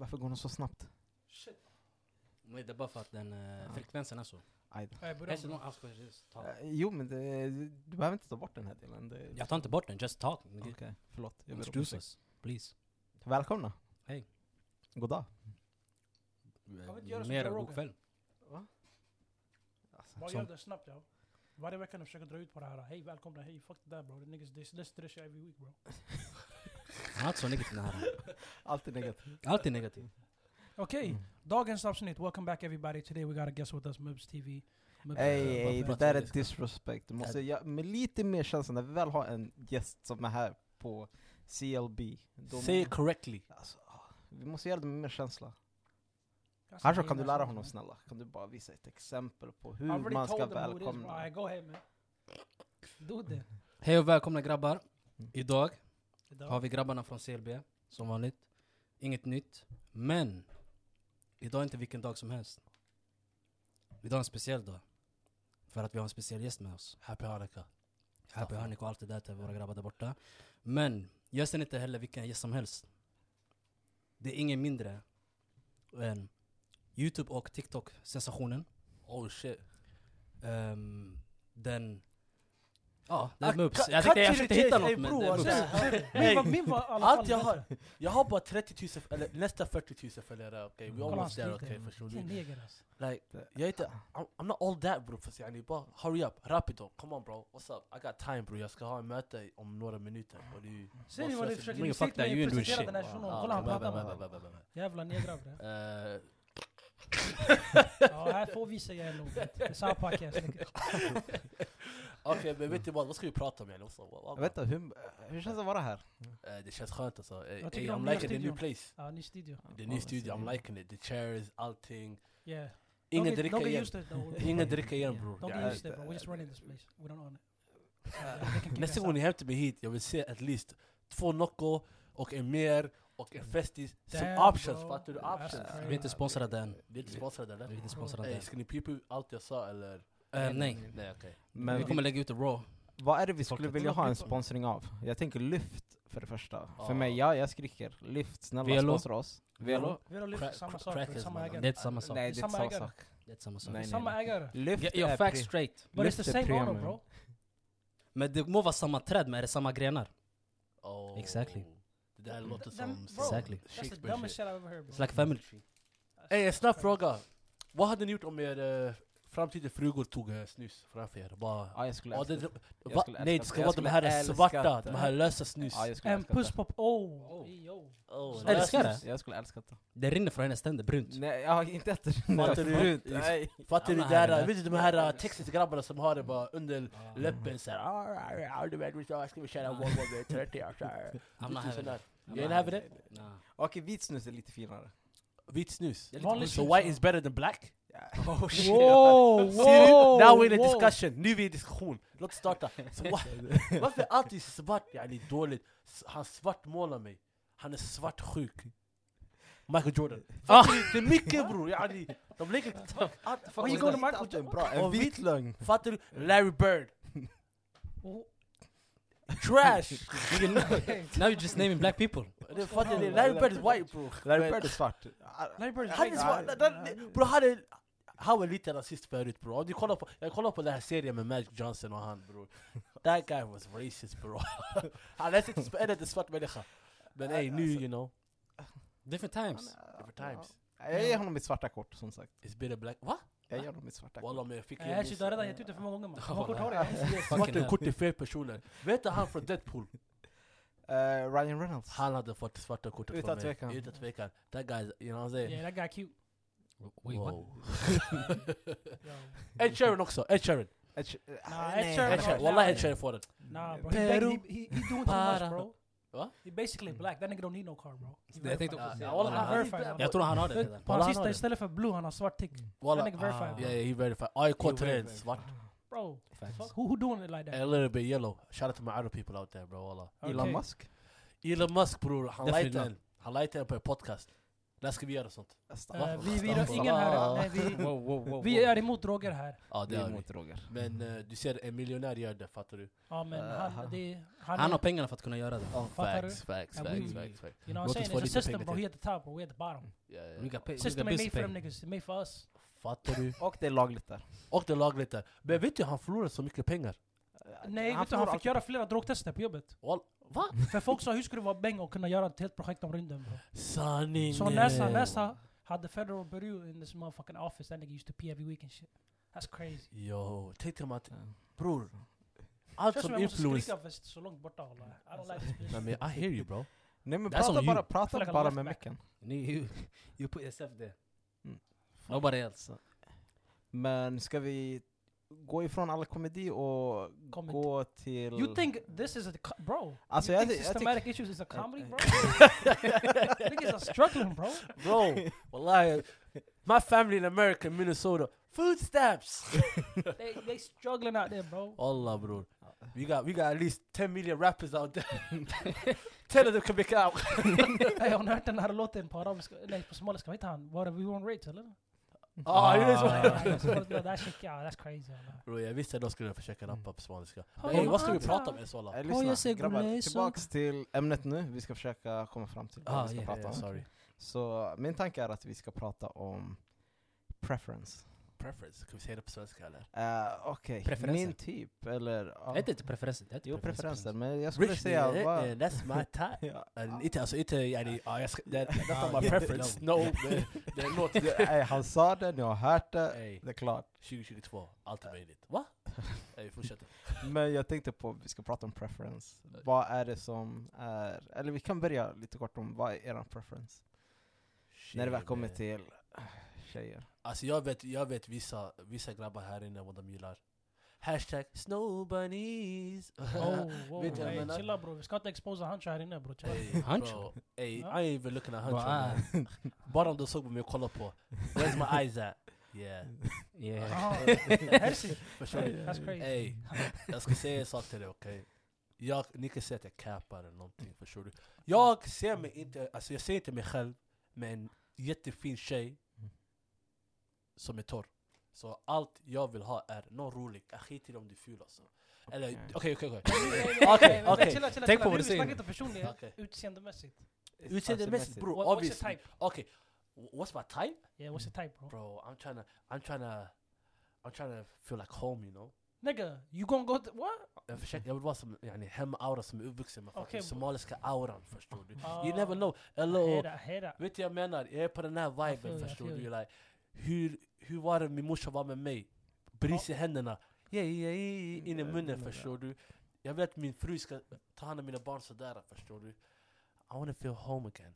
Varför går den så snabbt? Shit. Nej, det är bara för att den eh, frekvensen är så. Aj då. Just talk. Eh, Jo men det, du behöver inte ta bort den här delen. Det, Jag tar inte bort den, just talk. Okej, förlåt. Jag ber om Introduce ursäkt. us, please. Välkomna. Hej. God dag. vi inte göra som Mer Joe god Rogan? kväll. Alltså, Bara gör det snabbt ja. Varje vecka nu försöker dra ut på det här. Hej välkomna, hej fuck det där bro. The niggas to this shit every week bro. Inte så negativ den här. Alltid negativt. Alltid negativ. Okej, Mm. dagens avsnitt. Welcome back everybody. Today we got a guest with us, Mubs TV. Ey, ey, det där är disrespect. Du måste, ja, med lite mer känsla, när vi väl har en gäst som är här på CLB. Say it correctly. alltså, ah, vi måste göra det med mer känsla. That's Annars a kan du lära man. honom snälla. Kan du bara visa ett exempel på hur man ska välkomna? Go ahead man. Do. Hej och välkomna grabbar. Mm. Idag Idag. har vi grabbarna från CLB, som vanligt. Inget nytt. Men, idag är inte vilken dag som helst. Idag är en speciell dag. För att vi har en speciell gäst med oss. Happy Hanukkah. Happy Hanukkah och allt det där till våra grabbar där borta. Men, gästen är inte heller vilken gäst som helst. Det är ingen mindre än Youtube och TikTok-sensationen. Oh shit. Ehm, den... Ja, det Ah, är Mubs. Jag tänkte jag försökte hitta något men det är Mubs. Hey. Min var, min var i alla Allt fall jag har, jag har bara 30 000, eller nästan 40 000 följare, okej? We Kolla, han almost there, okej? Förstår Vilken du? alltså. Like, jag är inte, I'm, I'm not all that bro, fast yani bara hurry up, rapido, come on bro, what's up? I got time bro, jag ska ha en möte om några minuter. Det, Ser ni vad ni försöker, ni sitter that, och presenterar den här sessionen. Ah, Kolla han pratar med. Jävla negrar bre. Eh, Ja, här får vi säga nog. Det är samma podcast. nigga. Okej men vet du vad, vad ska vi prata om yani? Inte, hur, hur känns det att vara här? Eh, Det känns skönt alltså. Eh, Jag tycker ey, om I'm nya liking the new studion. place. Ja, ny studio. The new studio, I'm liking it. The chairs, allting. Yeah. Ingen Don't get- dricka don't get igen. used to it though. Ingen dricka igen Yeah. bro. Don't get used to it bro. We're just running this place. We don't own it. Yeah, they can kick Nästa gång ni hämtar mig hit, jag vill se at least två Nocco och en mer och en Festis. Som Damn, options, bro. fattar du? That's Options. crazy. Vi är inte sponsrade än. Det är inte sponsrade Vi är eller? inte sponsrade Ey, än. ska ni pipa ut allt jag sa eller? Eh, nej. Nej okej. Men vi kommer lägga ut det raw. vad är det vi skulle vilja ha en sponsring av? Jag tänker Lyft för det första. Ja. För mig, ja jag skriker. Lyft, snälla Velo. sponsra oss. Velo. Har lyft samma sak. Är samma man. ägare. Det är inte samma sak. Nej det är Samma samma sak. Det är samma sak. Nej, nej, Samma ägare. Lyft Get your är facts straight. But it's Lyft the är same premium. bro. Men det må vara samma träd, men är det samma grenar? Oh. Exactly. Det där låter som Exactly. That's the Shakespeare dumbest shit. I've ever heard bro. It's like family tree. Ey en snabb fråga. Vad hade ni gjort om er framtida frugor tog uh, snus framför er? Bara, Ja jag skulle Ja, det, älska det, Jag va? skulle Nej det. det ska Jag vara de här älska svarta, det. de här lösa snus. Ja jag En älska puss det. pop. Oh! Oh. Yo. Oh, Älskar det? Jag skulle älska det. Det rinner från hennes tänder brunt. Nej jag har inte ätit Fattar du? Brunt, nej. Fattar du I'm det där, not vet du de här uh, textiga grabbarna som har det bara under läppen såhär "Ah, ah, ah, Du vet, vi ska- köra Volvo med 30 år såhär I'm not having it. I'm You ain't not having it? Nah. Okej vit snus är lite finare. Vit snus. Det är. So white ja. is better than black? Oh shit. Wow! Ser du? wow, Now we're in a wow. discussion, nu är vi i diskussion. Låt oss starta. Så wa- varför är alltid svart yani dåligt? S- Han svartmålar mig. Han är svartsjuk. Michael Jordan. Fattar du? Det är mycket bror, yani. De lägger... allt- Why you going to Michael Allt är bra. En Och vit vit- lögn. Fattar du? Larry Bird. Oh, Trash! okay. Now you're just naming black people. Det fattar du? Larry Bird is white bro. Larry Bird är svart. Larry Bird is Han är white. svart. den- den- Bro han var lite rasist förut bro. Om du kollar på, jag kollar på den här serien med Magic Johnson och han bro. That guy was racist bro. han är inte en inte svart människa. Men ey nu you know. Different times. Different times. Jag ger honom mitt svarta kort som sagt. It's been a black... Va? Jag ger honom mitt svarta kort. Walla men jag fick shit, du har redan gett ut det för många gånger man. Hur många kort har du? Svart Fucking en hell. kort till fel personer. Vet du han från Deadpool? Eh, Ryan Reynolds. Han hade fått svarta kortet Utan från mig. tvekan. Utan tvekan. That guy, you know what I'm saying? Yeah, that guy cute. Wait, what? Ed Sheeran också, Ed Sheeran. Ed Sh- eh, Nah. Ed Sheeran- Ed Sheeran. Wallah Ed Sheeran får den. Nah, bro. He, Peru. he, he, he doing too much, bro. Va? He basically black. That nigga don't need no car, bro. He Jag tänkte verified. också wallah, verified, Jag tror han har det På redan. på Wallah, hans han har sista istället för blue, han har svart tick. That nigga verified. Ah. Yeah, yeah, he verified. AIK He träd, verified. svart. Bro, Facts. who, who doing it like that? A little bit yellow. Shout out to my other people out there bro, walla. Elon Musk. Elon Musk bror, han Definitely lightade en. Han lightade på en podcast. När ska vi göra sånt? Eh, vi, vi, ingen här, nej, vi, Wow, wow, wow, vi är emot droger här. Ja Vi det är är vi. emot droger. Men eh, du ser, en miljonär gör det, fattar du? Ja men Eh, han, det, Han han, har pengarna för att kunna göra det. Fattar Facts, facts, facts, we- facts, facts. You know what I'm saying? It's a system he at the top bro, we at the bottom. We got pay, we System got ain't made for pay. them niggas, it's made for us. Fattar du? Och det är lagligt där. Och det är lagligt där. Men vet du, han förlorade så mycket pengar. Nej, vet du, han förlorar fick allt. göra flera drogtester på jobbet. Wall- Va? För folk sa hur skulle det vara bäng och kunna göra ett helt projekt om rymden bro. Sanningen! Så NASA, NASA had the federal bureau in this motherfucking office that nigga used to pee every week and shit. That's crazy. Yo, tänk dig att, Ja. bror. Allt som som jag måste skrika så långt borta wallah. I don't like this bitch. I hear you bro. Nej men That's prata bara, prata like bara med micken. You, you put yourself there. Mm. Nobody else. Men ska vi gå ifrån all komedi och Comedy. gå till... You think this is a co- bro? Alltså, you jag think ty- jag systematic issues is a comedy, bro? Äh, äh. Niggas are struggling, bro. Bro, wallahi. My family in America, Minnesota, food stamps! They they struggling out there, bro. Allah bror. We got, we got at least 10 million rappers out there. 10 of them can make out. Hey, har ni hört den här låten på arabiska, nej på somaliska, vad heter han? Var det We Won't Rage eller? Ah, det är så. Ah, så folk gillar that shit, yeah, that's crazy. Bro, jag visste att de skulle försöka rappa på spanska. Har Hey, vad ska vi prata om ens walla? Lyssna, grabbar, tillbaks till ämnet nu. Vi ska försöka komma fram till vad Ah, vi ska yeah, prata Yeah, om. sorry. Så min tanke är att vi ska prata om preference. Preference, kan vi säga det på svenska eller? Uh, Okej, Preferenser. min typ, eller... Det heter inte preferenser. Det Jo, preferenser, men jag skulle Rich säga... vad- eh, that's my type. Ja. Uh, inte, alltså inte, yani, ah, jag ska, that, that's Ah, not my preference. no. Det, det är något. Det- ey, han sa det, ni har hört det, Ey, det är klart. 2022, allt är möjligt. Va? Ey, fortsätt. Men jag tänkte på, vi ska prata om preference. Vad är det som är... Eller vi kan börja lite kort om vad är er preference? När det väl Shit, kommer till tjejer. Alltså jag vet, jag vet vissa, vissa grabbar här inne vad de gillar. Hashtag snow bunnies. Oh, wow, Vet du vad jag hey, menar? chilla bro, vi ska inte exposa Hancho här inne bro. Chilla. Ey, Hancho? ey. I ain't even looking at Hancho. Bara om de såg på mig och kollade på. Where's my eyes at? Yeah. Yeah. Du? That's crazy. Ey, jag ska säga en sak till dig, okej? Jag, ni kan säga att jag cappar eller någonting, förstår du? Jag ser mig inte, alltså jag ser inte mig själv med en jättefin tjej som är torr. Så allt jag vill ha är någon rolig, jag skiter i om du är ful alltså. Eller, okej okej okej. Okej, Tänk på vad Vi- du Vi säger snackar nu. inte personlighet, Okej. utseendemässigt. Utseendemässigt bror, What, what's your obviously. type? Okej, what's my type? Yeah, what's your type bro? Bro, I'm trying to, I'm trying to, I'm trying to feel like home you know? Nigga, you gonna go to, what? Jag, försöker, jag vill vara som yani, hemma-aura som är uppvuxen med bro. somaliska auran förstår du? Ah. You never know. I Eller, hear that, I hear that. vet du jag menar? Jag är på den här viben förstår du? you. Like, hur, hur var det min morsa var med mig? Bris i händerna, yeah, yeah, yeah, in i munnen mm, förstår du? Jag vill att min fru ska ta hand om mina barn sådär förstår du? I wanna feel home again.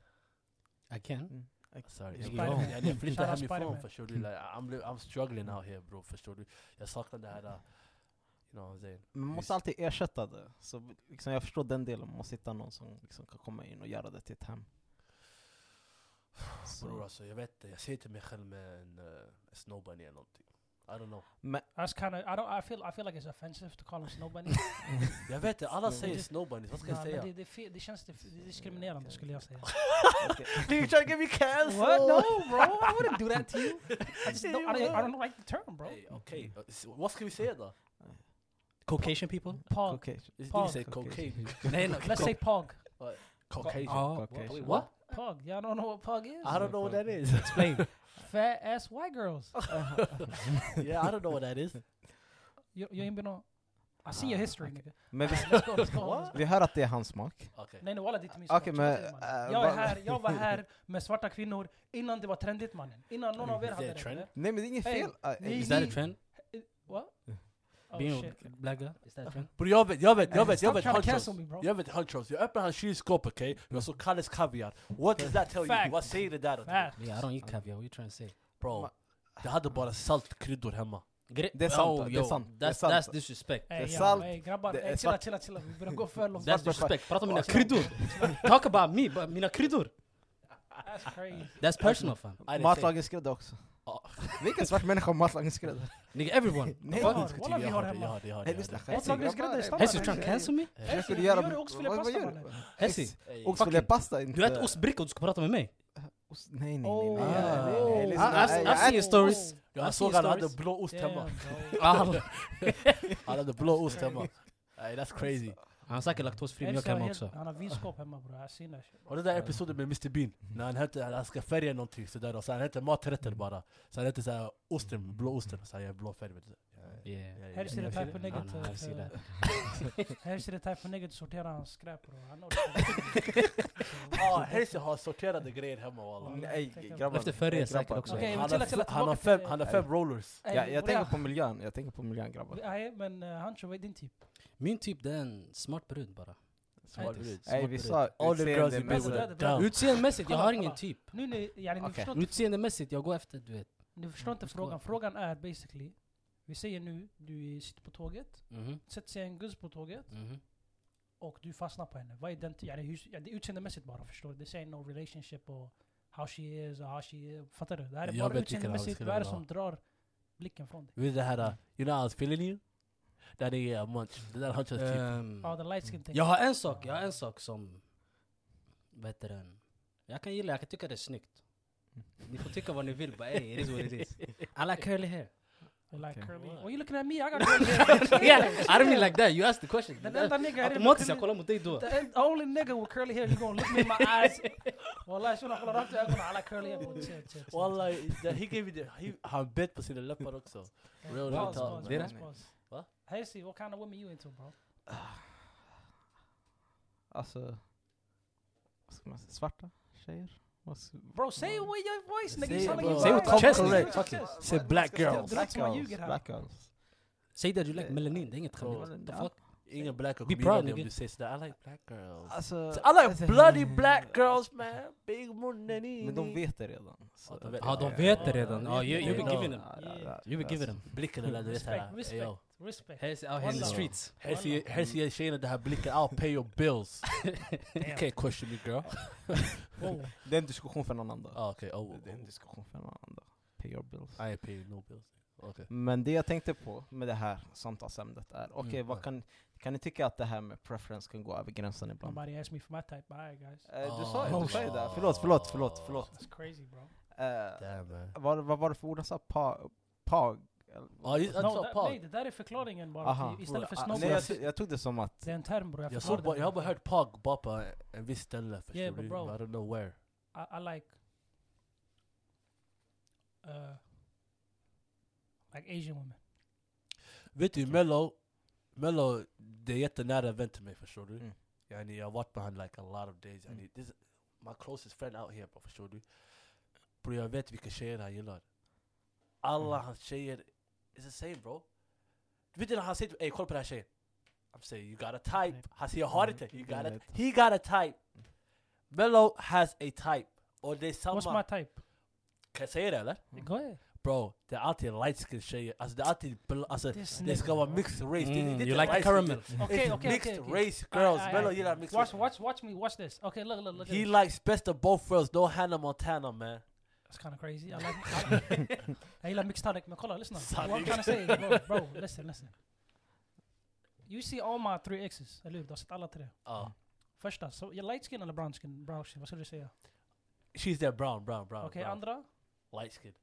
I can. Mm. Sorry, jag, jag, jag, jag flyttar Shoutout hemifrån förstår du? Like, I'm, I'm struggling out here bro, förstår du? Jag saknar det här, uh, you know what I'm saying? Men man måste alltid ersätta det. Så liksom, jag förstår den delen, man måste hitta någon som liksom kan komma in och göra det till ett hem. Så. Bror alltså, jag vet inte, jag ser inte mig själv med en uh, snow bunny eller någonting. I don't know. Men, That's kind of, I don't, I feel, I feel like it's offensive to call him snow bunny. Jag vet inte, alla Snow säger bunny. snow bunnies, vad ska jag Nah, men säga? det, det, är fel- det känns det, det diskriminerande skulle jag säga. okej. You trying to get me cancelled? What? No, bro. I wouldn't do that to you. I just don't, I, don't, I don't like the term, bro. Hey, Okej, uh, s- vad ska vi säga då? Caucasian people? Pog. Okej. You say cocaine. Nej, no. Let's say pog. Caucasian. Oh, Caucasian. Wait, what? Pog. Y'all don't know what pog is? I don't know what that is. explain. Fat ass white girls. yeah, I don't know what that is. You, you ain't been on... I see your Ah, history, okay. nigga. Men vi, Let's go, let's go. What? let's go. vi hör att det är hans smak. Okej. Nej, nej walla det är inte min Okej, smak. men, mannen. äh, jag, är vad- här, jag var här med svarta kvinnor innan det var trendigt mannen. Innan någon av er Is hade that det. trend? Nej men det är inget Hey, fel. Ni- eh, Is that a trend? What? Oh Being black guy? Is that jag vet, jag vet, jag vet, jag vet. Jag vet. Jag öppnar hans kylskåp okej? Jag såg Kalles kaviar. What does that tell you? Vad säger det där? Yeah, I don't eat caviar. What are you trying to say? Bro, det hade bara saltkryddor hemma. Det är sant, Oh, det är sant, det är That's, sant. that's disrespect. Ey, Det är ja, salt, ey, grabbar, det är chilla, chilla, chilla. Vi börjar gå för långt. That's disrespect. Prata om mina kryddor. Talk about me, but mina kryddor. That's crazy. That's personal fam. I didn't say- Matlagningsgrädde också. Ja. Vilken svart människa har matlagningsgrädde? Nigga, everyone. Nej. Vad? Fuck. Jag Walla, vi har har det, hemma. jag har det, jag har det, Nej jag lyssna, har det. Hessi Matlagningsgrädde är grabbar. standard. Hessi, you trying to cancel me? Jag skulle vi göra... gör oxfilé vad- vad pasta, gör du? mannen. Hessi, Ey, Oxfilépasta inte... du äter ostbricka och du ska prata med mig? Ost- Nej, nej, nej. Oh. nej, nej, nej, nej. Ah. Lyssna, I've- jag- I've jag seen äter- stories. Jag I've såg seen han hade stories. blå ost hemma. Damn, bro. Ah, Han hade blå ost hemma. Hey, that's crazy. Han har säkert laktosfri mjölk hemma också. Han har vinskåp hemma bror. Och den där episoden med Mr Bean, när han hette, han ska färga någonting sådär, och så han hette maträtter bara. Så han hette såhär osten, blå osten, så blå färg. Yeah. Här ser det type to- that. Här ser det type nigga to sortera hans skräp bror. Ja, Herse har sorterade grejer hemma walla. Efter färger Nej, säkert också. Han chilla, har, chilla, f- han har tillbaka fem, till- han har fem rollers. Jag, tänker på miljön, jag tänker på miljön grabbar. Nej men uh, Hancho, vad är din typ? Min typ det är en smart brud bara. Nej vi brud. sa All the girls you been utseendemässigt. jag har ingen typ. Utseendemässigt, jag går efter du vet. ni förstår inte frågan. Frågan är basically, vi säger nu, du sitter på tåget, Mhm, sätter sig en guzz på tåget mhm. och du fastnar på henne. Vad är den, yani, hur, ja, det är utseendemässigt bara förstår du. Det säger no relationship och how she is och how she is. Fattar du? Det här är Jag bara utseendemässigt. Vad är det som drar blicken från dig? Vet du det här, uh, you know I was feeling you? That är uh, munch. Det där Hunchos typ. Ja, den light skin thing. Jag har en sak, jag har en sak som... Vad heter den? Jag kan gilla, jag kan tycka det är snyggt. Ni får tycka vad ni vill, but hey, it is what it is. I like curly hair. You like Okay. curly. Wow. Well you looking at me, I got curly hair. yeah, I don't mean like that, you asked the question. Den enda nigga här inne med Automatiskt jag curly- kollar mot dig då. The en- only nigga with curly hair, you gonna look me in my eyes. Wallahi shunon kollar rakt i ögonen, I like curly hair. Chill, chill, chill. Wallahi, that he gave me the, he, han bet på sina läppar också. Yeah, real pause, talk. pause, Det är pause, det. pause. Va? Hey, see, what kind of women you into bro? Alltså, vad ska man säga, svarta tjejer? Vad s- Bro, say it with your voice, nigga. Say You it, sound like you Say it with chest, Say with Fuck it. Say black girls. Ljuger här. Black girls. Säg det, du like melanin, det är inget skämt. The fuck? Ingen black Be proud, nigga. du säger sådär. I like black girls. Alltså, I like bloody black girls man. Big money. Men de vet det redan. Ja, de vet de det redan. ja, you, you be Ja. giving them. You be giving them. Blicken eller du vet Respect, såhär. respect. Respect. Out here in the streets. Här ser- Här ser tjejerna den här blicken. I'll pay your bills. You can't question me girl. Det är en diskussion för någon annan dag. Ah, okay. oh, Det är en diskussion för någon annan dag. Pay your bills. I paying no bills. Okay. Men det jag tänkte på med det här samtalsämnet är, okej Mm. vad kan, kan ni tycka att det här med preference kan gå över gränsen ibland? Nobody asked me for my type. Alright guys. Eh, du Oh, sa ju du sa ju det, förlåt, förlåt, förlåt, förlåt. That's crazy bro. Eh, Damn man. vad, vad var det för ord han sa? Pa, pag? Ja, just- No, that, nej, det där är förklaringen bara. Aha. Istället för snowboard. Nej, jag, jag tog det som att, Det är en term bror. Jag, förklarar såg bara, jag har bara hört pog bara på en viss ställe. Förstår Yeah, du? but bro. I don't know where. I, I like uh, like Asian women. Vet du, Mello, Mello, det är jättenära vän till mig förstår du. Mm. Yani, jag har varit med honom like a lot of days. Yani, this, my closest friend out here bro, förstår du. Bro jag vet vilka tjejer han gillar. Alla Mm. hans tjejer is the same bro. Du vet när han säger ey kolla på den här tjejen. I'm saying you got a type. Han säger jag har inte. You got a, vet. he got a type. Mello has a type. Och det är What's my type? Kan jag säga det eller? Go ahead. Bro, det är alltid light skin tjejer. Alltså det är alltid, bl- alltså This det nigga, ska vara mixed race. Det- Mm, det är you like the caramel. Okay, It's okay, mixed okay, okay. race girls. Aye, aye, Mello gillar mixed Watch, race. watch, watch me. Watch this. Okay, look, look, look. at He likes best of both worlds. No Hannah Montana man. That's kind of crazy. I like. I, I gillar mixed tonic, men kolla, lyssna. What trying to say, bro, bro, listen, listen. You see all my three exes, eller hur? Du har sett alla tre. Ja. Första, så jag light skin eller brown skin? Brown skin, vad ska du säga? She's there brown, brown, brown. Okej, brown. andra? Light skin.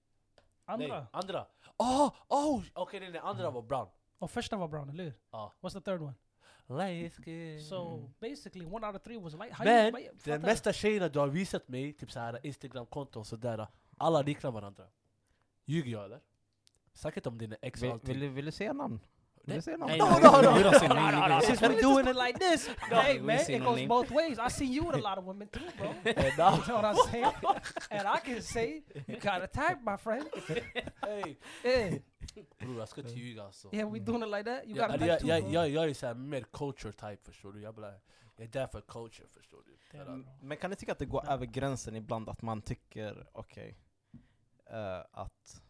Andra? Nej, andra. Oh, oh! Okej, nej, nej, andra var brown. Och första var brown, eller hur? Ja. What's the third one? Light skin. So basically one out of three was light. Men, Den mesta tjejerna du har visat mig, typ såhär Instagram-konto och sådär, alla liknar varandra. Ljuger jag eller? Säkert om dina ex och vill, allting. vill, du- vill du säga namn? Vill du säga namn? Hey, No. Since doing it like this, hey man, it goes name. both ways. I see you with a lot of women too, bro. you know what I'm saying? And I can say you got a type, my friend. Hey. Yeah, Bror jag ska inte ljuga alltså. yeah, we doing it like that. You Jag, got a jag, type too, jag, bro. jag, jag är såhär mer culture type förstår du. Jag, blir, jag är där för culture förstår du. Men kan ni tycka att det går över gränsen ibland att man tycker, okej, eh, att...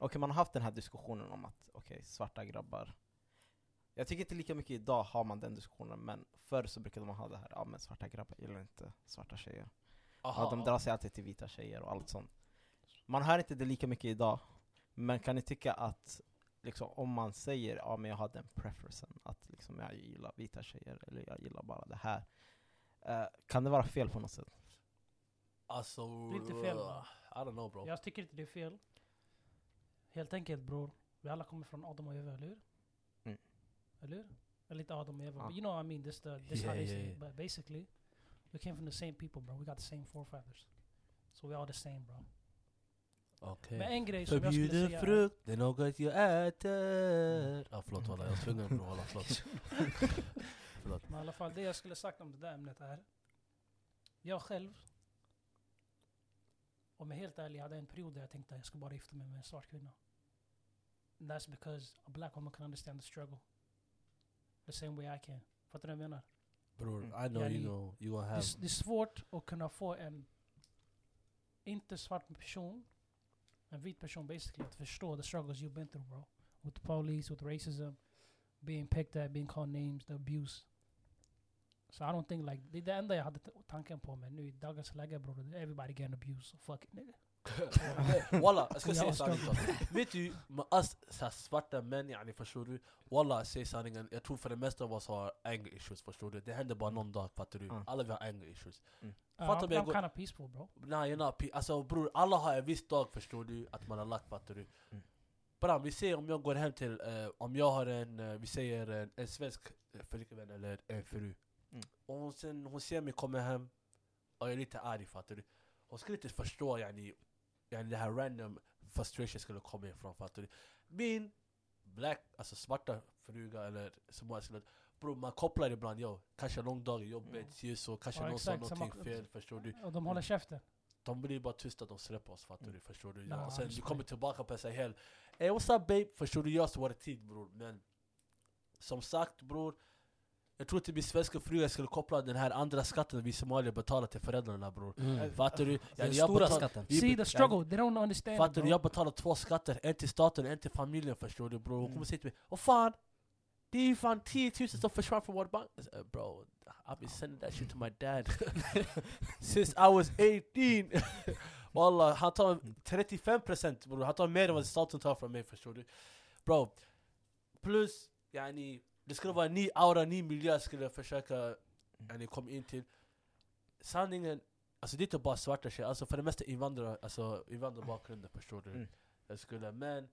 Okej, man har haft den här diskussionen om att, okej, svarta grabbar. Jag tycker inte lika mycket idag har man den diskussionen, men förr så brukade man ha det här, ja men svarta grabbar gillar inte svarta tjejer. Ja, de drar sig alltid till vita tjejer och allt sånt. Man hör inte det lika mycket idag, men kan ni tycka att liksom, om man säger ja men jag har den preferensen, att liksom, jag gillar vita tjejer, eller jag gillar bara det här. eh, kan det vara fel på något sätt? Alltså, Det är inte fel, bro. I don't know bro. Jag tycker inte det är fel. Helt enkelt bror, vi alla kommer från Adam och Eva, eller hur? Mm. Eller hur? Eller inte Adam och Eva, Ja. but you know what I mean, this, the, this how Yeah, they say yeah, it. But basically, we came from the same people bro, we got the same forefathers. So we all the same bro. Okej. Men en grej som jag skulle säga... frukt, det är något jag äter. Ah, förlåt walla, jag var tvungen bror, walla förlåt. förlåt. Men i alla fall, det jag skulle sagt om det där ämnet är... Jag själv, om jag är helt ärlig, hade en period där jag tänkte att jag ska bara gifta mig med en svart kvinna. And that's because a black woman can understand the struggle. The same way I can. Fattar du vad jag menar? Bror, Mm. I know Yani, you know, you gonna Det, have... är- det är svårt att kunna få en inte svart person, en vit person basically, att förstå the struggles you've been through bro. With the police, with racism, being picked at, being called names, the abuse. So I don't think like, det det enda jag hade t- tanken på men nu i dagens läge bror, everybody getting abused, so fuck it nigga. Walla, jag ska säga sanningen. Vet du, med oss så svarta män, yani, förstår du? Walla, säg sanningen, jag tror för det mesta av oss har anger issues, förstår du? Det händer bara någon dag, fattar du? Mm. Alla vi har anger issues. Uh, Fattar I'm, mig, I'm gå- kind of peaceful bro. Nej, you're not pe- Alltså bror, alla har en viss dag, förstår du? Att man har lagt, fattar du? Mm. Bram, vi säger om jag går hem till, eh, om jag har en, eh, vi säger en, en svensk eh, flickvän eller en fru. Mm. Och sen, hon ser mig komma hem, och jag är lite arg, fattar du? Hon skulle inte förstå, yani, yani det här random frustration skulle komma ifrån, fattar du? Min black, alltså svarta fruga eller som jag skulle Bror man kopplar ibland, yo, kanske lång dag i jobbet, Mm. mm. så kanske Ja, någon sa någonting fel, förstår du? Och de håller käften. De blir bara tysta, de släpper oss fattar Mm. du, förstår du? Ja, och sen du kommer tillbaka på sig hel Ey what's up babe? Förstår du, jag var det tid bror Men Som sagt bror Jag tror inte min svenska fruar skulle koppla den här andra skatten vi somalier betalar till föräldrarna bror Mm. Fattar du? Den Yani, jag stora betal- skatten. vi See the struggle, they don't understand Fattar du? bro. Jag betalar två skatter, en till staten och en till familjen förstår du bror Hon Mm. kommer säga till mig Vad fan? Det är ju fan 10 000 som försvann från vår bank säger, Bro, I've been sending that shit to my dad Since I was 18 Wallah, han tar 35% bror, han tar mer än vad staten tar från mig förstår du Bro, plus yani, det skulle vara en ny aura, ny miljö jag skulle försöka yani, komma in till Sanningen, alltså det är inte bara svarta tjejer, alltså för det mesta invandrare, alltså invandrarbakgrunden förstår du Mm. Jag skulle, men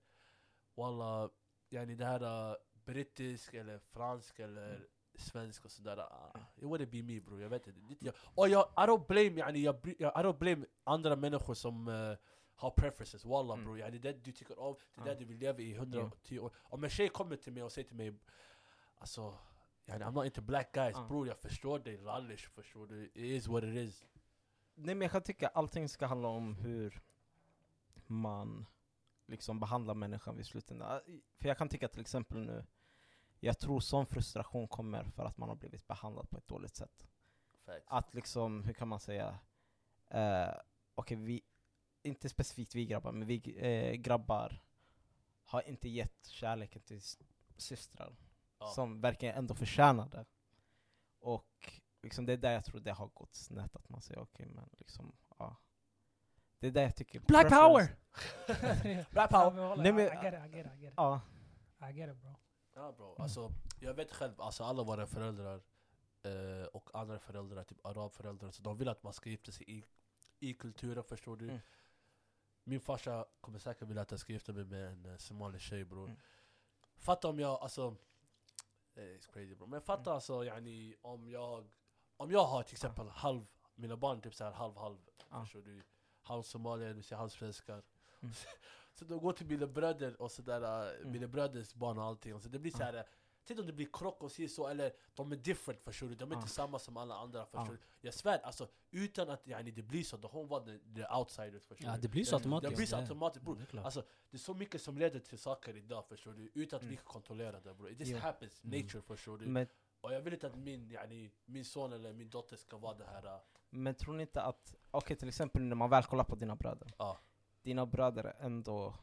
Wallah, yani det här uh, brittisk eller fransk eller Mm. svensk och sådär uh, It wouldn't be me bro, jag vet inte jag, Och jag, I don't blame, yani, jag, jag, I don't blame andra människor som uh, har preferences, wallah Mm. bro yani det du tycker om, det är Ja. det du vill leva i 110 år Om en tjej kommer till mig och säger till mig Alltså, yani, I'm not into black guys Ja. bror jag förstår dig, rallish förstår du It is what it is Nej men jag kan tycka allting ska handla om hur man liksom behandlar människan vid slutändan. För jag kan tycka till exempel nu, jag tror sån frustration kommer för att man har blivit behandlad på ett dåligt sätt. Facts. Att liksom, hur kan man säga, eh, okej vi, inte specifikt vi grabbar, men vi eh, grabbar har inte gett kärleken till systrar Ja. som verkligen ändå förtjänade. Och liksom det är där jag tror det har gått snett, att man säger okej men liksom, ja. Det är där jag tycker Black preference- power! Black power! Nej, men- I get it, I get it, I get it. Ja, I get it bro. Ja bro, alltså jag vet själv, alltså alla våra föräldrar eh, och andra föräldrar, typ arabföräldrar, så de vill att man ska gifta sig i, i kulturen förstår du. Mm. Min farsa kommer säkert vilja att jag ska gifta mig med en uh, somalisk tjej bror. Mm. Fatta om jag, alltså, eh, it's crazy bro. Men fatta Mm. alltså yani, om jag, om jag har till exempel halv, mina barn typ såhär halv halv, förstår du. Halv somalier, du ser halv svenskar. Mm. Så de går till mina bröder och sådär, Mm. mina bröders barn och allting. Så det blir såhär, tänk om det blir krock och så, eller de är different förstår du, de är Ja. inte samma som alla andra förstår Ja. du. Jag svär, alltså utan att yani, det blir så, då hon var the, the outsiders förstår Ja, du. det blir så automatiskt. Det blir så ja. automatiskt bror. Alltså, det är så mycket som leder till saker idag förstår du, utan att vi Mm. kan kontrollera det bror. It just happens, Mm. nature förstår du. men, Och jag vill inte att min, yani, min son eller min dotter ska vara det här... uh, men tror ni inte att, okej till exempel när man väl kollar på dina bröder, Ja. dina bröder är ändå,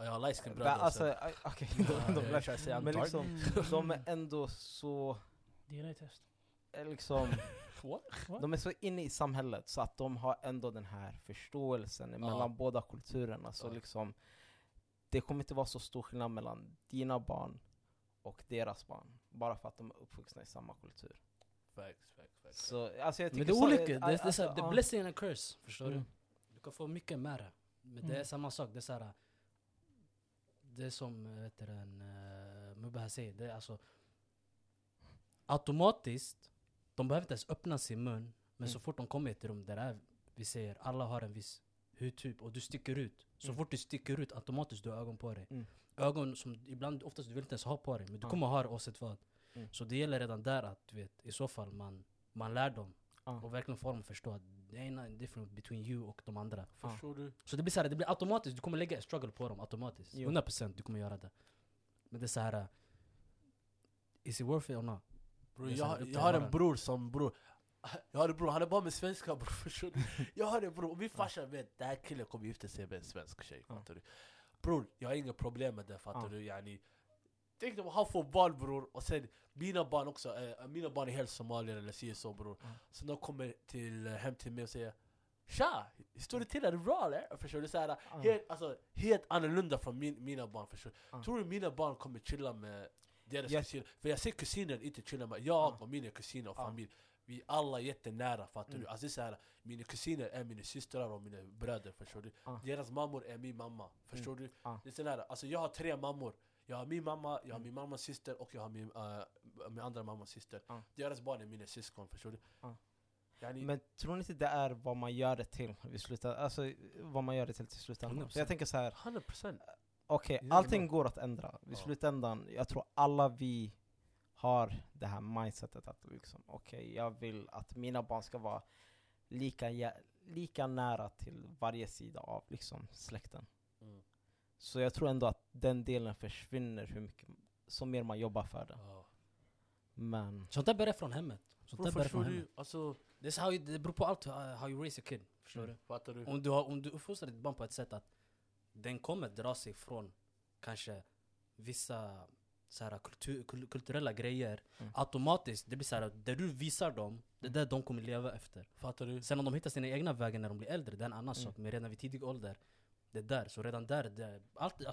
Ja, jag har light skin Va- bröder. alltså, så- okej, Ja, de, de, jag de, I'm men liksom, de är ändå så, DNA-test. eh, liksom, What? What? de är så inne i samhället så att de har ändå den här förståelsen mellan båda kulturerna. Så Ja. liksom, det kommer inte vara så stor skillnad mellan dina barn och deras barn. Bara för att de är uppvuxna i samma kultur. Facts, facts, facts. Så, alltså jag Men det är så- olika, det, är alltså, såhär, det ja. är blessing and a curse. Förstår Mm. du? Du kan få mycket med det. Men det är Mm. samma sak, det är såhär... Det som, den, uh, Mubbe här säger, det är alltså... Automatiskt, de behöver inte ens öppna sin mun. Men så Mm. fort de kommer till rum där är, vi säger, alla har en viss hudtyp och du sticker ut. Så Mm. fort du sticker ut, automatiskt du har ögon på dig. Mm. Ögon som ibland, oftast du vill inte ens ha på dig, men du kommer ha det oavsett vad. Mm. Så det gäller redan där att du vet, i så fall man, man lär dem och verkligen får dem att förstå att det är en difference between you och de andra. Förstår du? Så det blir så här, det blir automatiskt, du kommer lägga en struggle på dem automatiskt. Jo. 100% du kommer göra det. Men det är så här. uh, Is it worth it or not? Är jag, här, jag har en bror som bror Jag har en bror, han är bara med svenska bror förstår du? Jag har en bror, och min farsa vet den här killen kommer gifta sig med en svensk tjej fattar du? Bror, jag har inga problem med det fattar Ja. du? Yani, Tänk dig han får barn bror, och sen mina barn också, eh, mina barn är helt somalier eller si så bror Ja. Så de kommer till, eh, hem till mig och säger Tja! Hur står det till? Är det bra eller? Förstår du? Så här, Ja. helt, alltså, helt annorlunda från min, mina barn förstår du? Ja. Tror du mina barn kommer chilla med deras Jag- kusiner? För jag ser kusiner inte chilla med, jag Ja. och mina kusiner och Ja. familj Vi alla är jättenära fattar Mm. du? Alltså det är så här, mina kusiner är mina systrar och mina bröder förstår du? Ja. Deras mammor är min mamma, förstår du? Ja. Det är så här, alltså jag har tre mammor Jag har min mamma, jag har Mm. min mammas syster och jag har min, uh, min andra mammas syster Ja. Deras barn är mina syskon, förstår du? Ja. Yani, Men tror ni inte det är vad man gör det till? Vi slutar, alltså vad man gör det till till slutändan. 100%. Så jag tänker så här. 100% okej, är allting går att ändra. I slutändan, jag tror alla vi har det här mindsetet att liksom, okej, jag vill att mina barn ska vara lika, lika nära till varje sida av liksom, släkten. mm. Så jag tror ändå att den delen försvinner hur mycket, så mer man jobbar för det. Ja. Men, Sånt där börjar från hemmet. Sånt där börjar från du? hemmet. Alltså, Det, är så how you, det beror på allt, uh, how you raise a kid. Förstår Mm. fattar du? du? Om du, har, om du uppfostrar ditt barn på ett sätt att den kommer dra sig från kanske vissa så här, kultur, kul- kulturella grejer. Mm. Automatiskt, det blir så här, det du visar dem, det är det de kommer leva efter. Fattar du? Sen om de hittar sina egna vägar när de blir äldre, det är en annan Mm. sak. Men redan vid tidig ålder, det är där. Så redan där, det, allt, jag är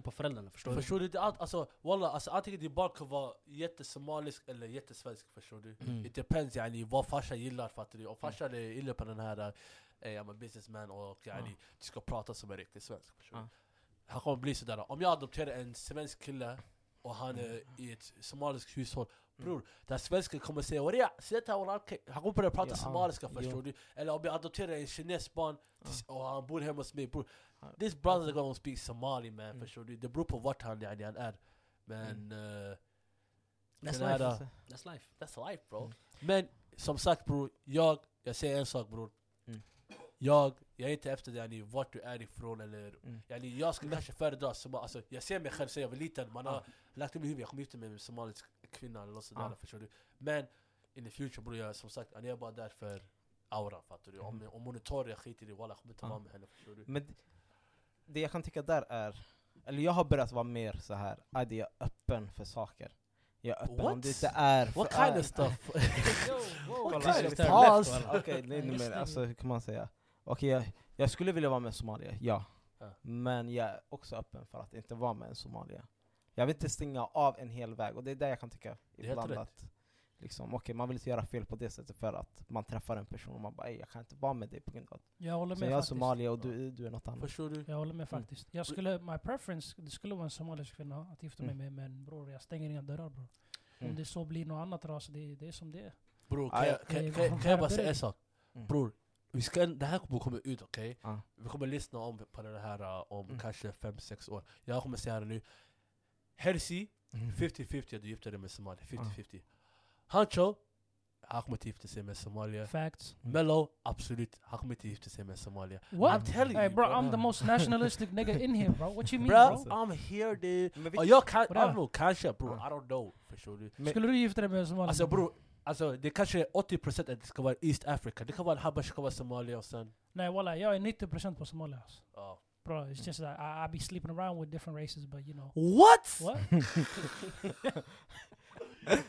på föräldrarna, förstår Förstår du? Det är allt, alltså, walla, alltså, antingen ditt barn kan vara jättesomalisk eller jättesvensk, förstår du? du? Mm. It depends yani, vad farsan gillar, fattar du? Om farsan är inne på den här eh, I'm a businessman och yani, Ja. du ska prata som en riktig svensk, förstår du? Ja. Han kommer bli sådär, om jag adopterar en svensk kille och han är i ett somaliskt hushåll Bror, den svensken kommer säga Oria, walla, okej." Han kommer börja prata Ja, somaliska förstår du? Eller om jag adopterar en kines barn Ja. och han bor hemma hos mig bror Ja. This brother is gonna speak somali man, Mm. förstår du? Det beror på vart han, yani, han är Men eh, That's den life. här, alltså, That's life. That's life bro. Mm. Men som sagt bror, jag, jag säger en sak bror. Mm. Jag, jag är inte efter yani, vart du är ifrån eller mm. yani, jag skulle kanske föredra som, alltså, Jag ser mig själv sen jag var liten, man har Ja. lagt i mitt huvud jag kommer gifta mig med en somalisk kvinna eller något sådär Ja. förstår du. Men in the future bror, jag, som sagt, jag är bara där för aura fattar du. Om, Mm. om hon är torr, jag skiter i det, jag kommer inte vara med henne förstår du. Men det jag kan tycka där är, eller jag har börjat vara mer så här, att jag är öppen för saker. Jag är öppen om What? det inte är... What för- kind äh, of stuff? Kolla, kind of pause? Okej, nej, nej, men alltså hur kan man säga? Okej, jag, jag skulle vilja vara med somalier, ja. Men jag är också öppen för att inte vara med en somalier. Jag vill inte stänga av en hel väg, och det är där jag kan tycka är helt ibland rätt. att liksom, okej, man vill inte göra fel på det sättet för att man träffar en person och man bara "Ey, jag kan inte vara med dig på grund av att Jag håller så med jag är somalier och du, du är något annat. Förstår du? Jag håller med Mm. faktiskt. Jag skulle, my preference, det skulle vara en somalisk kvinna att gifta mig Mm. med, men bror jag stänger inga dörrar bror. Om Mm. det så blir något annat ras, det, det är som det är. Bror, Ah, kan, ja. jag, kan, kan, kan, jag bara säga en sak? Mm. Bror, vi ska, det här kommer komma ut, okej? Ja. Vi kommer lyssna om på det här uh, om Mm. kanske 5-6 år. Jag kommer säga det nu. Hersi, Mm. 50-50 att du gifter dig med Somalia. 50-50. Hancho, han kommer inte gifta sig med Somalia. Facts. Mello, absolut, han kommer inte gifta sig med Somalia. What? I'm telling Hey you bro, bro. I'm the most nationalistic nigga in here bro. What you mean Bro, bro? I'm here dude. Men vi- Och jag kan, I Bra. don't know, kanske bror, Ja. I don't know. Förstår du? men- Skulle du gifta dig med en somalier? Alltså bror, alltså, det kanske är 80% att det ska vara East Africa. Det kan vara Habash, det kan vara Somalia och sen... Nej walla, jag är 90% på Somalia alltså. ja. Bro, it's just that I, I be sleeping around with different races but you know. What? What?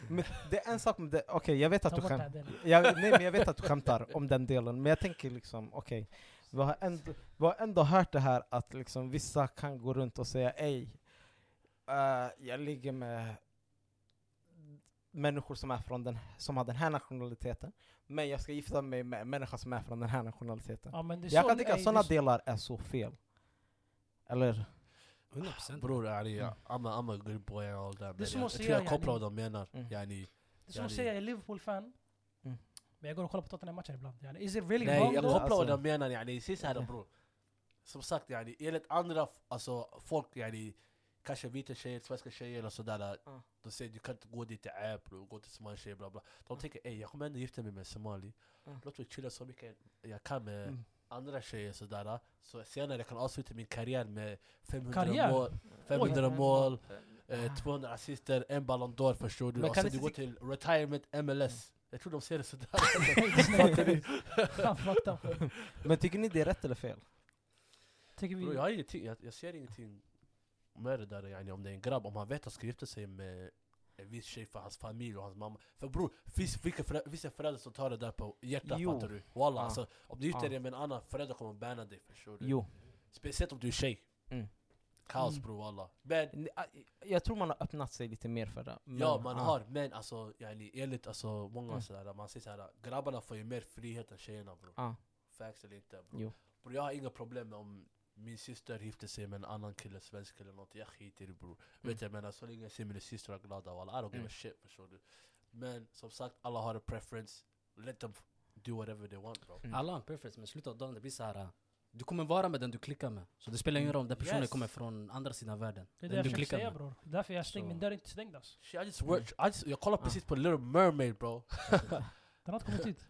men det är en sak med det, okej jag vet att Ta du bort skäm, det här delen. jag, nej men jag vet att du skämtar om den delen, men jag tänker liksom, okej vi, har ändå, vi har ändå hört det här att liksom vissa kan gå runt och säga ej, eh, jag ligger med människor som är från den, som har den här nationaliteten, men jag ska gifta mig med en människa som är från den här nationaliteten. Ja, jag kan tycka att sådana delar är så fel. Eller? 100% Bror yani, Mm. I'm, a, I'm a good boy and all that. Det som jag, jag tror jag kopplar vad de menar. Mm. Yani, Det är som att Yani- säga jag är Liverpool-fan, Mm. men jag går och kollar på Tottenham-matcher ibland. Yani, is it really Nej, wrong jag kopplar vad Alltså- de menar. Yani, se så här Okej. bror. Som sagt, yani, enligt andra alltså, folk, yani, kanske vita tjejer, svenska tjejer eller sådär. Ja. De säger du kan inte gå dit till App, bror, gå till somalier tjejer, bla bla. De tänker ey jag kommer ändå gifta mig med en somali. Ja. Låt mig chilla så mycket jag kan med Mm. Andra tjejer sådär. Så senare jag kan avsluta min karriär med 500 Karriär? mål, 500 Oj. mål, eh, 200 assister, en Ballon d'Or förstår du. Och sen du går till retirement MLS. Jag tror de ser det sådär. Men tycker ni det är rätt eller fel? Tycker Bro, vi... jag, har ingenting, jag, jag ser ingenting med det där yani, om det är en grabb, om han vet att han ska gifta sig med en viss tjej för hans familj och hans mamma. För bror, finns vilka föräldrar, vissa föräldrar som tar det där på hjärtat Jo. fattar du? Walla, Ja. alltså, om du gifter dig med en annan förälder kommer banna dig förstår du? Jo. Speciellt om du är tjej. Mm. Kaos Mm. bror walla. Men, Jag tror man har öppnat sig lite mer för det. Men, ja man ja. har, men alltså yani, enligt alltså, många Mm. sådär, man säger såhär, grabbarna får ju mer frihet än tjejerna bror. Ja. Facts eller inte bror. Jo. Bror jag har inga problem med om min syster gifter sig med en annan kille, svensk eller något, jag skiter i bror. Vet jag menar, så länge jag ser mina systrar glada walla, I don't give Mm. a shit förstår du. Men som sagt, alla har en preference, let them f- do whatever they want bro. Mm. Alla har en preference, men i slutet av dagen det blir så här. äh, Du kommer vara med den du klickar med. Så det spelar ingen roll om den personen Yes. kommer från andra sidan världen. Det är det jag försöker säga med. bror. Därför jag stängd, Så. min dörr är inte stängd alltså. Shit, I just watch, I just, jag kollar Ah. precis på Little Mermaid bro. Den har inte kommit ut.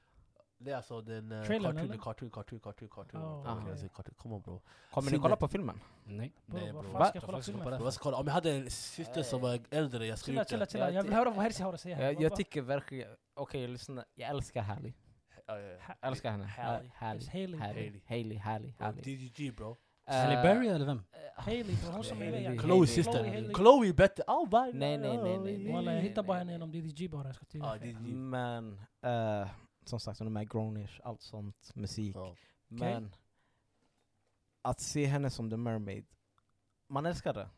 Det är alltså den uh, Trailern, cartoon, eller? cartoon, cartoon, cartoon, cartoon. Oh, cartoon. okay. Jag säger cartoon. Come on bro. Kommer ni Sinne. kolla på filmen? Nej. Bro, Nej, vad bro. fan Va? ska jag kolla Jag filmen på för? det. Jag ska kolla, om jag hade en syster som var äldre, jag skulle Chilla, chilla, det. chilla. Jag vill höra vad Herzi har att säga. Jag, Vad- jag vad- tycker verkligen, okej lyssna, jag älskar Haley. Ja, ja, ja. Ha- Jag älskar henne. Halle. Hailey. Haley. Haley. Haley. Bro, Haley. DDG bro. Halle Eh, Berry eller vem? Hailey, bro, hon som är Hailey. med. Hailey. syster. Hailey. Chloe bättre. Oh, Nej, nej, nej, nej, nej. Walla, jag hittar nej, bara nej. henne genom DDG bara. Jag ska till Ja, DDG. Men, eh, som sagt hon är med Grownish, allt sånt, musik. Ja. Men, att se henne som The Mermaid, man älskar det.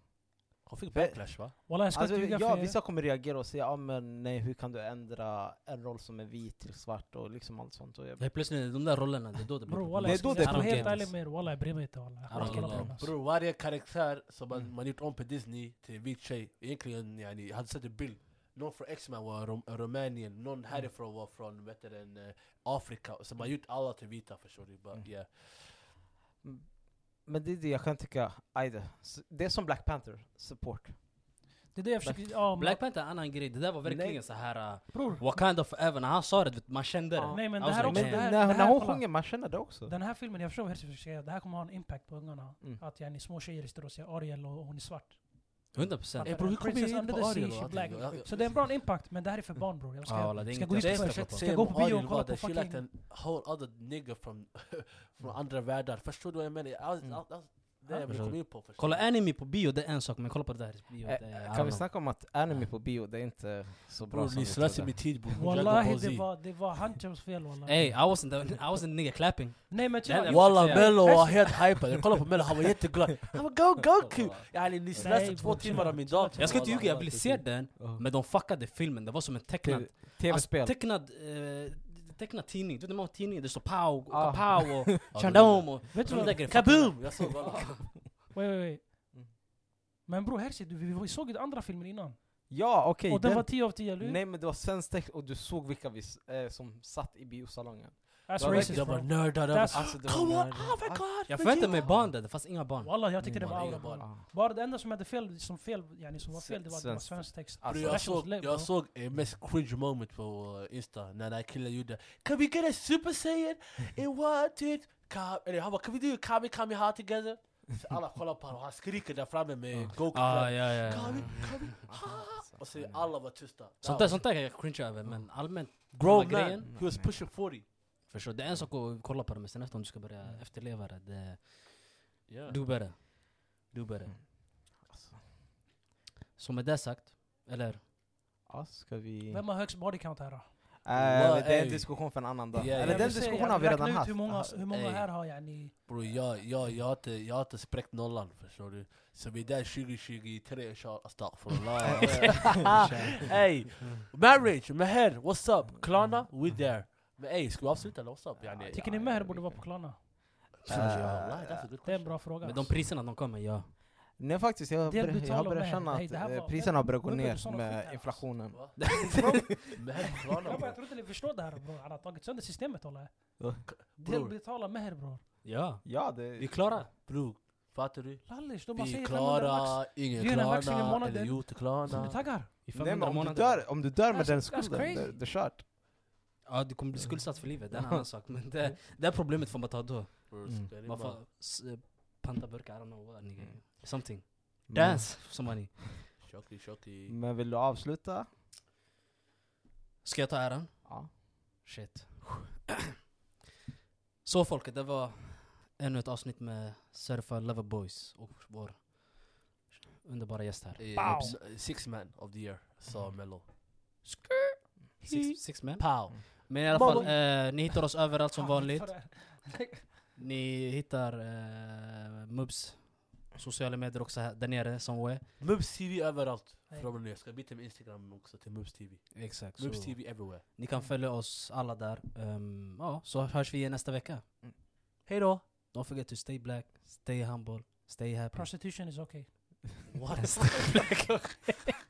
Hon fick backlash va? Walla, jag Alltså, ja, vissa kommer reagera och säga ah, men nej, hur kan du ändra en roll som är vit till svart och liksom allt sånt. Och jag, är plötsligt de där rollerna, det är då det blir problem. Det är då det funkar. helt ärlig med er. Walla, jag bryr mig inte walla. Bror, varje karaktär som man, Mm. man gjort om på Disney till en vit tjej, egentligen yani, jag hade sett en bild. Någon från X-Men var rom Rumänien, någon Mm. härifrån var från vet du, den, eh, Afrika. Så man gjort alla till vita förstår du. But, Mm. yeah. men det är det jag kan tycka, ajde. Det är som Black Panther, support. Det är det jag försöker... Ja, Black Panther är en annan grej, det där var verkligen Nej. så här. äh, bror. Wakanda forever, när han sa det, man kände det. Nej men I det was här också, Men det här, när, det när här, hon sjunger, man känner det också. Den här filmen, jag förstår vad Herzi försöker säga, det här kommer ha en impact på ungarna. Mm. Att yani, små tjejer står och säger Ariel och hon är svart. 100 procent. Eh, bror, hur kommer vi in under på Ariel och allting? Jag- Så det är en bra impact, men det här är för barn bror. Jag ska, det är ska gå dit jag på ska jag gå på bio och kolla på där, she like fucking- en whole other nigga från, från andra världar. Förstår du vad jag menar? Det är jag komma du? in på. förstår Kolla anime på bio, det är en sak, men kolla på det där bio, Eh, det är... Kan vi snacka om att anime på bio, det är inte så bra som ni slösar min tid bror. Wallahi det var, det var Hunchos fel walla. Hey, I wasn't, the, I wasn't the nigga clapping. Nej men chilla. Walla. Mello var helt hypad, jag kollade på Mello, han var jätteglad. Han var go Goku! Yani ni slösade två timmar av min dag. Jag ska inte ljuga, jag ville se den, men de fuckade filmen, det var som en tecknad... T- Tv-spel. Alltså, tecknad, tecknad tidning, du vet när man har tidning, det står pow, och Ah. kapow och chandom och... Vet du vad? Kaboom! Jag såg walla. Wait, wait, wait. Mm. Men bror Herzi, du- vi, såg ju andra filmer innan. Ja, okej. och den, den- var 10 av 10, eller hur? Nej men det var svensk text och du såg vilka vi, eh, som satt i biosalongen. That's racist Jag var bro. nörd där. That's- Alltså, Come on, oh my god! Jag förväntade mig barn där, det fanns inga barn. Wallah jag tyckte det var bro. Ah. Bara det enda som hade fel, som fel, yani, som var fel, det var det var Svensk. text. Alltså, jag, såg, jag såg en mest cringe moment på uh, Insta när den här killen gjorde Can we get a super saiyan two, Ka- eller han bara Can we do Kami Kami Ha together? Så alla kollar på honom, han skriker där framme med Goku Ah, ja, ja, Kami ja. Kami Ha Och så alla var tysta Sånt där, sånt där kan jag cringe över, men allmänt, Grown man, grejen. he was pushing 40 förstår du? Det är en sak att kolla på det, men sen efter om du ska börja efterleva det, det yeah. do better. Do better. Mm. Alltså, Så med det sagt, eller? ja, ska vi... Vem har högst body count här då? Vad det är en diskussion för en annan dag. Ja. Eller Jag den diskussionen jag har vi redan haft. Hur många, Alltså, hur många ey. här har yani... Bror jag, jag, jag, har inte, jag har inte spräckt nollan förstår du. Så vi är där 2023, inshallah, astaghfirullah. Ey, marriage, Meher, what's up? Klarna, we there. Men ey, ska vi avsluta eller what's up? Yani, Tycker ni Meher borde vara på Klarna? Good Det är en bra fråga. Med de priserna de kommer, ja. Nej faktiskt, jag, Det jag har börjat känna Nej, att det här eh, var- priserna har börjat gå du ner såna skit med inflationen. Va? Meher, Klarna Grabbar, jag tror inte ni förstår det här bror. Han har tagit sönder systemet walla. Va? Del Bror. betalar Meher bror. Ja. Ja, det... Vi är klara. Bror, fattar du? Lallish, de bara Vi är säger 500 max. klara, ingen Ge i Klarna, månaden. eller jo till Så Klarna. du taggar? I Nej, men 500 om, du månader. dör, om du dör med That's- den that's skulden, crazy. det, det är kört. Ja, du kommer bli skuldsatt för livet, det är en annan sak. Men det, det här problemet får man ta då. Mm. Man får s- eh, panta burkar, I don't know what, nigga. Mm. Something. Men- Dance, som man Shoki, shoki. Men vill du avsluta? Ska jag ta äran? Ja. Shit. Så folket, det var ännu ett avsnitt med Certified Lover Boys och vår underbara gäst här. Eh, Pow. episode- Six man of the year, sa Mello. Six, six men. Pow! Men i alla fall, eh, ni hittar oss överallt som vanligt. Ni hittar eh, Mubs sociala medier också här, där nere, somewhere. Mubs TV överallt. Från och. Jag ska byta min Instagram också till Mubs TV. Exakt. Mubs Så TV everywhere. ni kan följa oss alla där. Ehm, ja, så hörs vi igen nästa vecka. Hej då! Don't forget to stay black, stay humble, stay happy. Prostitution is okay. What?